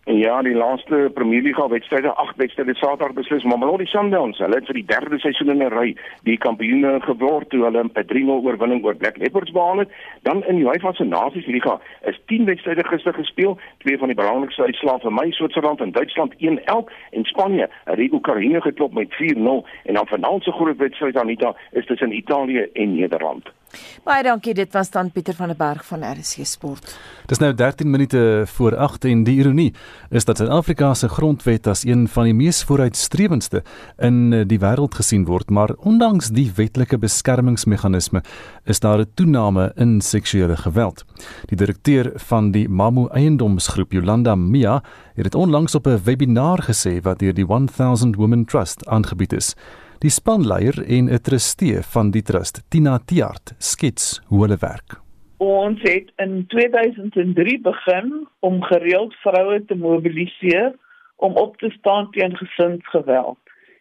Ja, die laaste Premier League wedstryde, ag wedstryde Saterdag beslis, maar Mamelodi Sundowns, hulle het vir die derde seisoen in 'n ry die kampioene geword toe hulle 'n 3-0 oorwinning oor Black Leopards behaal het. Dan in die UEFA se Nasies Liga is 10 wedstryde gister gespeel, twee van die belangrikste uitslae vir my Switserland en Duitsland 1-1 en Spanje, het Oekraïne geklop met 4-0 en dan vanaand se groot wedstryd Anita is tussen Italië en Nederland. Baie dankie, dit was dan Pieter van der Berg van RC Sport. Dis nou 13 minute voor 8 en die ironie is dat Suid-Afrika se grondwet as een van die mees vooruitstrewendste in eh, die wêreld gesien word, maar ondanks die wetlike beskermingsmeganisme is daar 'n toename in seksuele geweld. Die direkteur van die Mamu Eiendomsgroep, Jolanda Mia, het dit onlangs op 'n webinar gesê wat deur die 1000 Women Trust aangebied is. Die spanleier en 'n trustee van die trust, Tina Tiart, skets hoe hulle werk. Ons het in 2003 begin om gereeld vroue te mobiliseer om op te staan teen gesinsgeweld.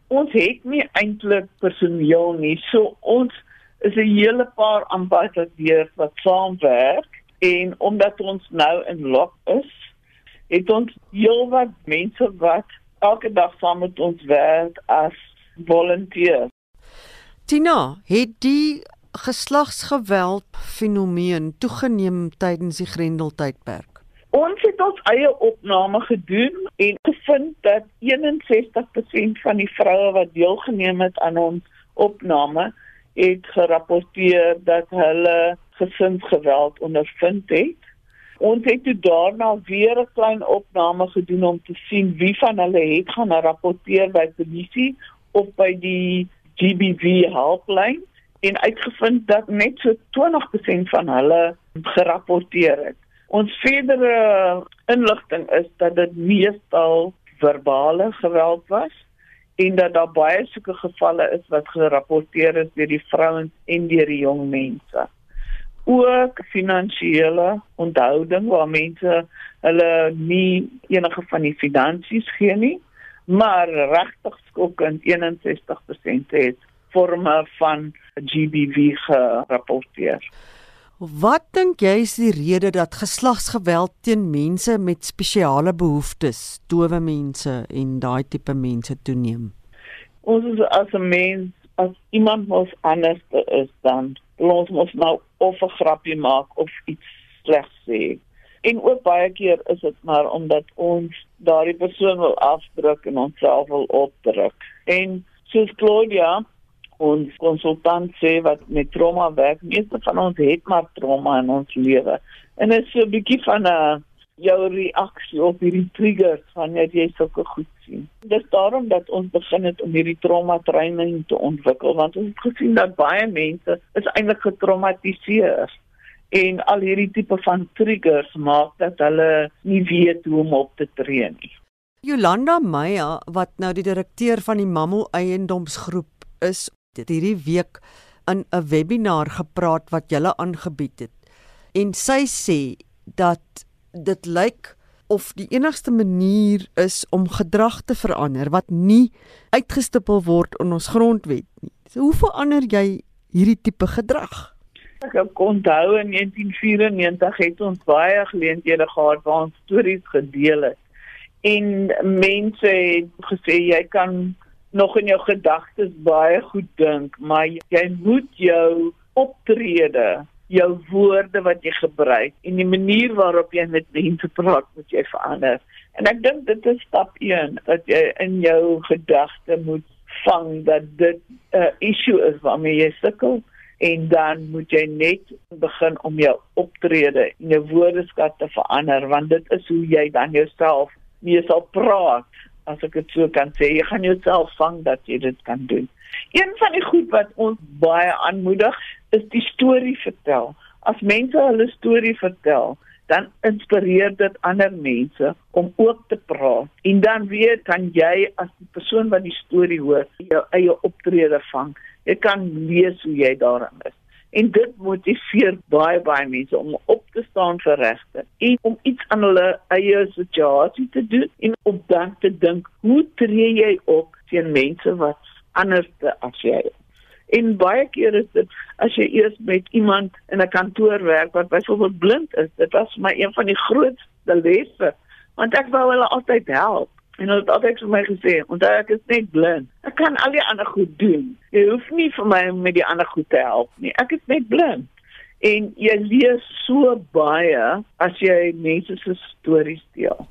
Ons het nie eintlik personeel nie, so ons is 'n hele paar ambassadeurs wat saamwerk en omdat ons nou in lock is, het ons heelwat mense wat elke dag saam met ons werk as volunteers. Tina, het die geslagsgeweld fenomeen toegeneem tydens die Grendeltydperk? Ons het ons eie opname gedoen en gevind dat 61% van die vroue wat deelgeneem het aan ons opname het gerapporteer dat hulle gesinsgeweld ondervind het. Ons het toe daarna weer 'n klein opname gedoen om te sien wie van hulle het gaan rapporteer by polisie of by die GBV helpline en uitgevind dat net so 20% van hulle gerapporteer het. Ons verdere inligting is dat dit meestal verbale geweld was en dat daar baie sulke gevalle is wat gerapporteer is deur die vrouens en deur die jong mense. Ook finansiële onthouding waar mense hulle nie enige van die finansies gee nie, maar regtig skokkend 61% het forme van GBV gerapporteer. Wat dink jy is die rede dat geslagsgeweld teen mense met spesiale behoeftes, dowe mense en daai tipe mense toeneem? Ons is as 'n mens, as iemand mos anders is dan ons mos nou of 'n grappie maak of iets slegs sê. En ook baie keer is dit maar omdat ons daardie persoon wil afdruk en onsself wil opdruk. En soos Claudia ons konsultant sê wat met trauma werk, meeste van ons het maar trauma in ons lewe. En dit is so 'n bietjie van 'n jou reaksie op hierdie triggers wanneer jy sulke goed sien. Dis daarom dat ons begin het om hierdie trauma training te ontwikkel want ons het gesien dat baie mense is eintlik getraumatiseer en al hierdie tipe van triggers maak dat hulle nie weet hoe om op te tree nie. Jolanda Meyer wat nou die direkteur van die Mamu Eiendomsgroep is het hierdie week in 'n webinar gepraat wat julle aangebied het. En sy sê dat dit lyk of die enigste manier is om gedrag te verander wat nie uitgestipel word in ons grondwet nie. So hoe verander jy hierdie tipe gedrag? Ek onthou in 1994 het ons baie geleenthede gehad waar ons stories gedeel het. En mense het gesê jy kan nog in jou gedagtes baie goed dink, maar jy moet jou optrede, jou woorde wat jy gebruik en die manier waarop jy met mense praat, moet jy verander. En ek dink dit is stap 1 dat jy in jou gedagte moet vang dat dit 'n uh, issue is waarmee jy sukkel en dan moet jy net begin om jou optrede en jou woordeskat te verander want dit is hoe jy dan jouself mee sal praat as ek dit so kan sê, jy gaan jouself vang dat jy dit kan doen. Een van die goed wat ons baie aanmoedig, is die storie vertel. As mense hulle storie vertel, dan inspireer dit ander mense om ook te praat. En dan weet kan jy as die persoon wat die storie hoor, jou eie optrede vang. Jy kan lees hoe jy daarin is. En dit motiveer baie baie mense om op te staan vir regte en om iets aan hulle eie situasie te doen en om dan te dink hoe tree jy op teen mense wat anders as jy en baie keer is dit as jy eers met iemand in 'n kantoor werk wat byvoorbeeld blind is dit was my een van die grootste lesse want ek wou hulle altyd help En hulle het altyd vir my gesê, "Onthou ek is net blind. Ek kan al die ander goed doen. Jy hoef nie vir my met die ander goed te help nie. Ek is net blind." En jy leer so baie as jy mense se stories deel.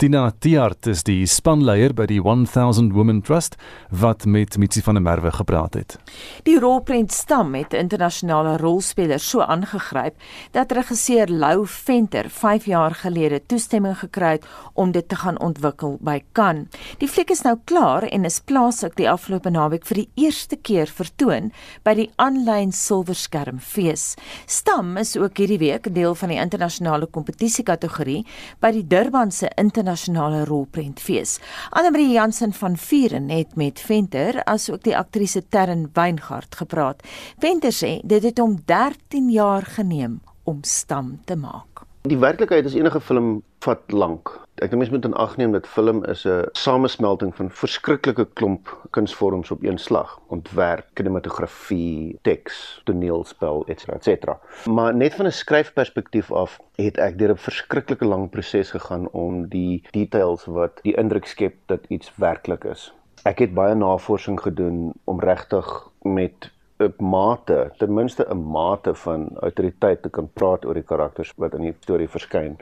Tina Tiart is die spanleier by die 1000 Women Trust wat met Mitsi van der Merwe gepraat het. Die rolprent stam met internasionale rolspelers so aangegryp dat regisseur Lou Venter 5 jaar gelede toestemming gekry het om dit te gaan ontwikkel by Cannes. Die fliek is nou klaar en is plaaslik die afgelope naweek vir die eerste keer vertoon by die aanlyn silverskermfees. Stam is ook hierdie week deel van die internasionale kompetisie kategorie by die Durbanse internasionale internasionale rolprentfees. Annelie Jansen van Vuren het met Venter asook die aktrise Terren Weingart gepraat. Venter sê dit het hom 13 jaar geneem om stam te maak. Die werklikheid is enige film vat lank. Ek dink mens moet in ag neem dat film is 'n samesmelting van verskriklike klomp kunsvorms op een slag. Ontwerp, kinematografie, teks, toneelspel, etc. etc. Maar net van 'n skryfperspektief af het ek deur 'n verskriklike lang proses gegaan om die details wat die indruk skep dat iets werklik is. Ek het baie navorsing gedoen om regtig met 'n mate, ten minste 'n mate van autoriteit te kan praat oor die karakters wat in die storie verskyn.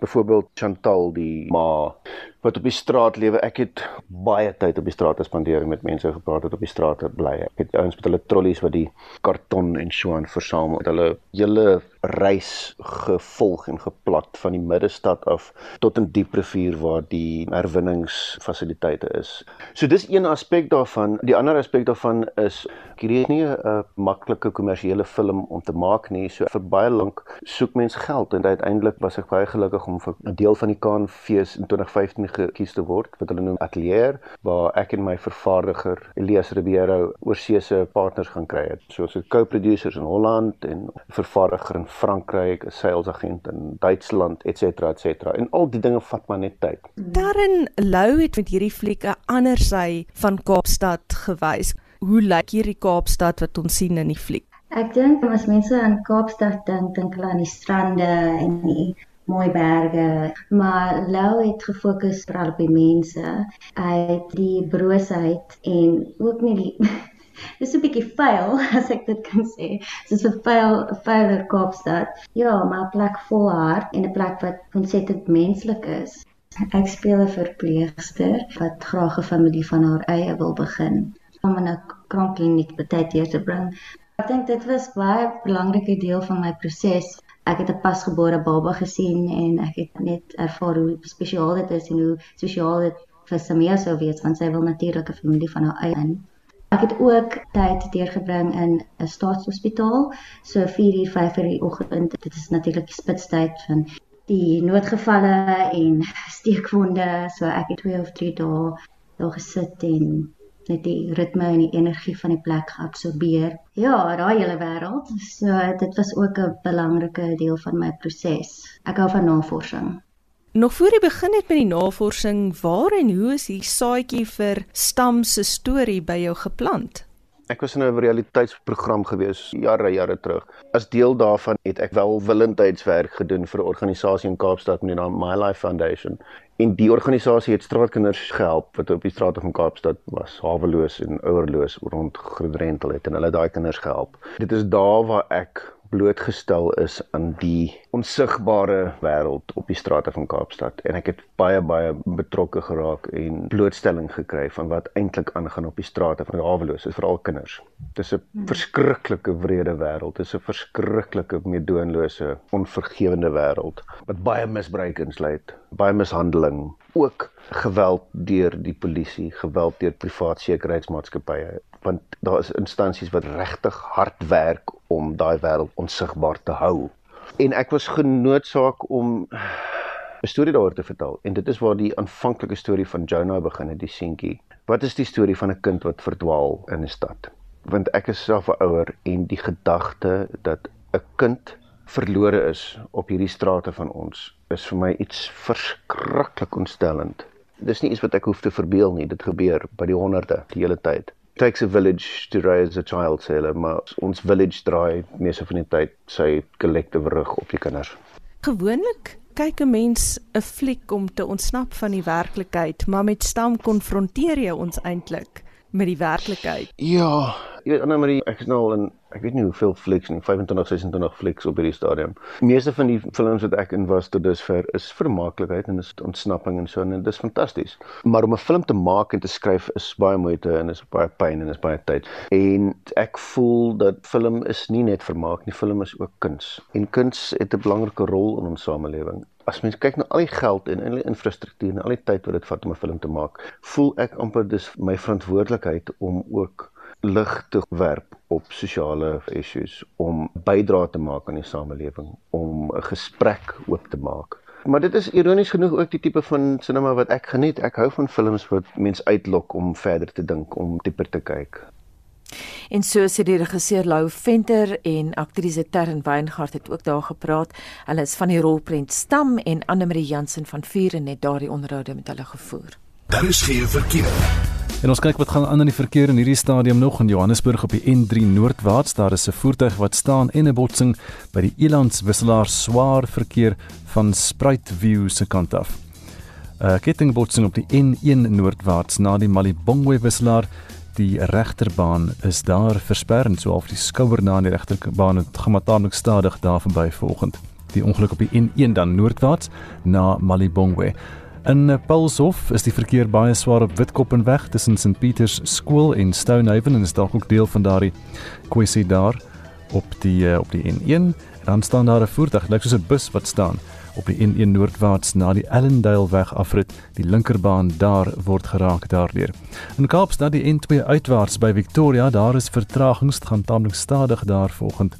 Byvoorbeeld Chantal die ma wat op die straat lewe. Ek het baie tyd op die straat gespandeer met mense gepraat wat op die straat bly. Ek het ouens met hulle trollies wat die karton en so aan versamel. Hulle hele reis gevolg en geplat van die middestad af tot in Dieprivier waar die herwinningsfasiliteite is. So dis een aspek daarvan. Die ander aspek daarvan is hierdie is nie 'n maklike kommersiële film om te maak nie. So vir baie lank soek mens geld en uiteindelik was ek baie gelukkig om vir 'n deel van die Kaanfees in 2015 gekies te word wat hulle noem Atelier waar ek en my vervaardiger Elias Ribeiro oorseese partners gaan kry het. So ons het co-producers in Holland en vervaardiger in Frankryk, 'n salesagent in Duitsland, ens. ens. En al die dinge vat maar net tyd. Darren Lou het met hierdie fliek 'n ander sy van Kaapstad gewys. Hoe lyk hierdie Kaapstad wat ons sien in die fliek? Ek dink as mense aan Kaapstad dink, dink hulle aan die strande en die mooi berge, maar Lou het gefokus veral op die mense. Hy het die broosheid en ook nie die Dis 'n bietjie vuil as ek dit kan sê. Dis 'n vuil, vuiler Kaapstad. Ja, maar 'n plek vol hart en 'n plek wat ontsettend menslik is. Ek speel 'n verpleegster wat graag 'n familie van haar eie wil begin om 'n kraamkliniek betyd te bring. Ek dink dit was baie belangrike deel van my proses. Ek het 'n pasgebore baba gesien en ek het net ervaar hoe spesiaal dit is en hoe spesiaal dit vir Samia sou wees want sy wil natuurlik 'n familie van haar eie hê. Ek het ook tyd deurgebring in 'n staatshospitaal, so 4uur 5uur die oggend. Dit is natuurlik die spitstyd van die noodgevalle en steekwonde, so ek het 2 of 3 dae daar gesit en net die ritme en die energie van die plek geabsorbeer. Ja, daai hele wêreld. So dit was ook 'n belangrike deel van my proses. Ek hou van navorsing. Nog voor jy begin het met die navorsing, waar en hoe is die saadjie vir Stam se storie by jou geplant? Ek was in 'n realiteitsprogram gewees jare jare terug. As deel daarvan het ek wel willendheidswerk gedoen vir 'n organisasie in Kaapstad met die naam My Life Foundation. En die organisasie het straatkinders gehelp wat op die strate van Kaapstad was, haweloos en ouerloos rondgedrentel het en hulle daai kinders gehelp. Dit is daar waar ek blootgestel is aan die onsigbare wêreld op die strate van Kaapstad en ek het baie baie betrokke geraak en blootstelling gekry van wat eintlik aangaan op die strate van Haweloos, veral kinders. Dis 'n hmm. verskriklike wrede wêreld, dis 'n verskriklike meedoenlose, onvergewende wêreld wat baie misbruik insluit, baie mishandeling, ook geweld deur die polisie, geweld deur privaat sekuriteitsmaatskappye want daar is instansies wat regtig hard werk om daai wêreld onsigbaar te hou. En ek was genoodsaak om 'n storie daaroor te vertel en dit is waar die aanvanklike storie van Jonah begin het, die seentjie. Wat is die storie van 'n kind wat verdwaal in 'n stad? Want ek is self 'n ouer en die gedagte dat 'n kind verlore is op hierdie strate van ons is vir my iets verskriklik ontstellend. Dis nie iets wat ek hoef te verbeel nie, dit gebeur by die honderde die hele tyd takes a village to raise a child sê hulle maar ons village draai meeste van die tyd sy collective rug op die kinders. Gewoonlik kyk 'n mens 'n fliek om te ontsnap van die werklikheid, maar met stam konfronteer jy ons eintlik met die werklikheid. Ja, jy weet Anna Marie, ek is nou al in ek weet nie hoeveel flieks nie, 25 26 flieks op hierdie stadium. Die meeste van die films wat ek in was tot dusver is vermaaklikheid en is ontsnapping en so en dit is fantasties. Maar om 'n film te maak en te skryf is baie moeite en is baie pyn en is baie tyd. En ek voel dat film is nie net vermaak nie, film is ook kuns. En kuns het 'n belangrike rol in ons samelewing. As mens kyk na al die geld en al die infrastruktuur en al die tyd wat dit vat om 'n film te maak, voel ek amper dis my verantwoordelikheid om ook lig te werp op sosiale issues om bydra te maak aan die samelewing om 'n gesprek oop te maak. Maar dit is ironies genoeg ook die tipe van sinema wat ek geniet. Ek hou van films wat mens uitlok om verder te dink, om dieper te kyk. En so sê die regisseur Lou Venter en aktrise Terren Weingart het ook daar gepraat. Hulle is van die rolprent Stam en Anne Marie Jansen van Vuur en net daardie onderhoude met hulle gevoer. Daar is geen verkeer. En ons kyk wat gaan aan in die verkeer in hierdie stadium nog in Johannesburg op die N3 noordwaarts. Daar is 'n voertuig wat staan en 'n botsing by die Elands wisselaar swaar verkeer van Spruit View se kant af. 'n Kettingbotsing op die N1 noordwaarts na die Malibongwe wisselaar. Die regterbaan is daar versper en so af die skouer na die regterbaan het gematamlik stadig daar verby vanoggend. Die ongeluk op die N1 dan noordwaarts na Malibongwe. In Paulshof is die verkeer baie swaar op Witkoppenweg tussen St Pieters Skool en Stonehaven en is dalk ook deel van daardie kwessie daar op die eh, op die N1 En dan staan daar 'n voertuig, lyk soos 'n bus wat staan op die N1 noordwaarts na die Ellendale weg afrit. Die linkerbaan daar word geraak daardeur. In Kaapstad die N2 uitwaarts by Victoria, daar is vertragings, dit gaan tamelik stadig daar volgende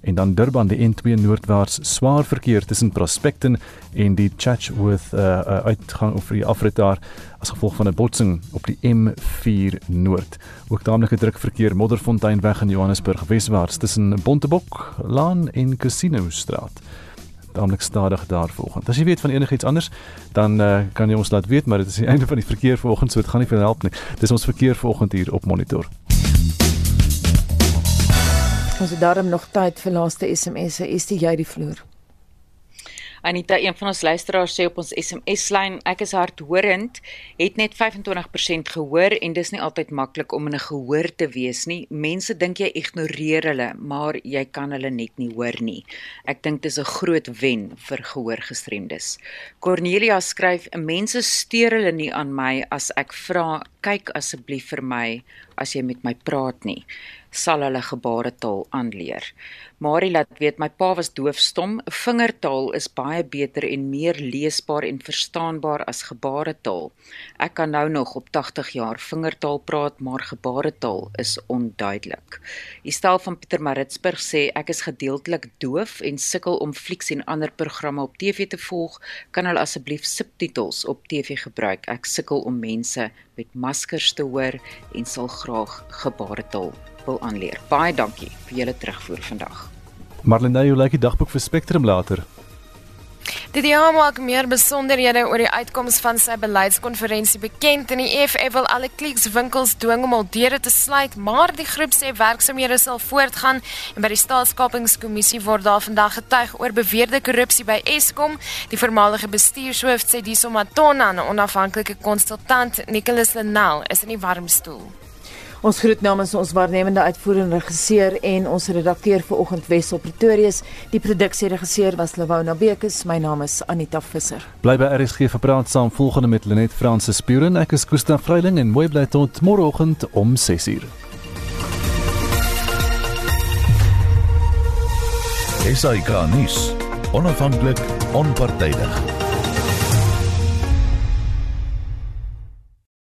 en dan Durban die N2 noordwaarts swaar verkeer tussen Prospecton en die Chatsworth uh, uh, uitgang of die afrit daar as gevolg van 'n botsing op die M4 noord. Ook taamlike druk verkeer Modderfontein weg in Johannesburg weswaarts tussen Bontebok Laan en Casino Straat taamlik stadig daar volgende. As jy weet van enigiets anders, dan uh, kan jy ons laat weet, maar dit is die einde van die verkeer vanoggend, so dit gaan nie veel help nie. Dis ons verkeer vanoggend hier op monitor. Ons het daarom nog tyd vir laaste SMS'e. Is dit jy die vloer? Anita, een van ons luisteraars sê op ons SMS-lyn, ek is hardhorend, het net 25% gehoor en dis nie altyd maklik om in 'n gehoor te wees nie. Mense dink jy ignoreer hulle, maar jy kan hulle net nie hoor nie. Ek dink dis 'n groot wen vir gehoorgestremdes. Cornelia skryf, mense steur hulle nie aan my as ek vra, kyk asseblief vir my as jy met my praat nie sal hulle gebaretaal aanleer. Marie laat weet my pa was doofstom. Vingertaal is baie beter en meer leesbaar en verstaanbaar as gebaretaal. Ek kan nou nog op 80 jaar vingertaal praat, maar gebaretaal is onduidelik. Die stel van Pieter Maritzburg sê ek is gedeeltelik doof en sukkel om flieks en ander programme op TV te volg. Kan hulle asseblief subtitels op TV gebruik? Ek sukkel om mense met maskers te hoor en sal graag gebaretaal wil aanleer. Baie dankie vir julle terugvoer vandag. Marlene, jy lyk die dagboek vir Spectrum later. Die DEA maak meer besonderhede oor die uitkoms van sy beleidskonferensie bekend en die EFF wil alle Clicks-winkels dwing om al deure te sluit, maar die groep sê werksamehede sal voortgaan en by die staatskapingskommissie word daar vandag getuig oor beweerde korrupsie by Eskom. Die voormalige bestuurshoof sê Diso Matona, 'n onafhanklike konsultant, Nicholas Lenel, is in die warm stoel. Ons groet namens ons waarnemende uitvoerende regisseur en ons redakteur vir oggend Wessel Pretorius. Die produksieregisseur was Lewona Bekes. My naam is Anita Visser. Bly by RSG vir praat saam volgende met Lenet Fransis Spuren. Ek is Koos van Vreiling en mooi bly tot môreoggend om 6:00. Esai Kahnis, onafhanklik, onpartydig.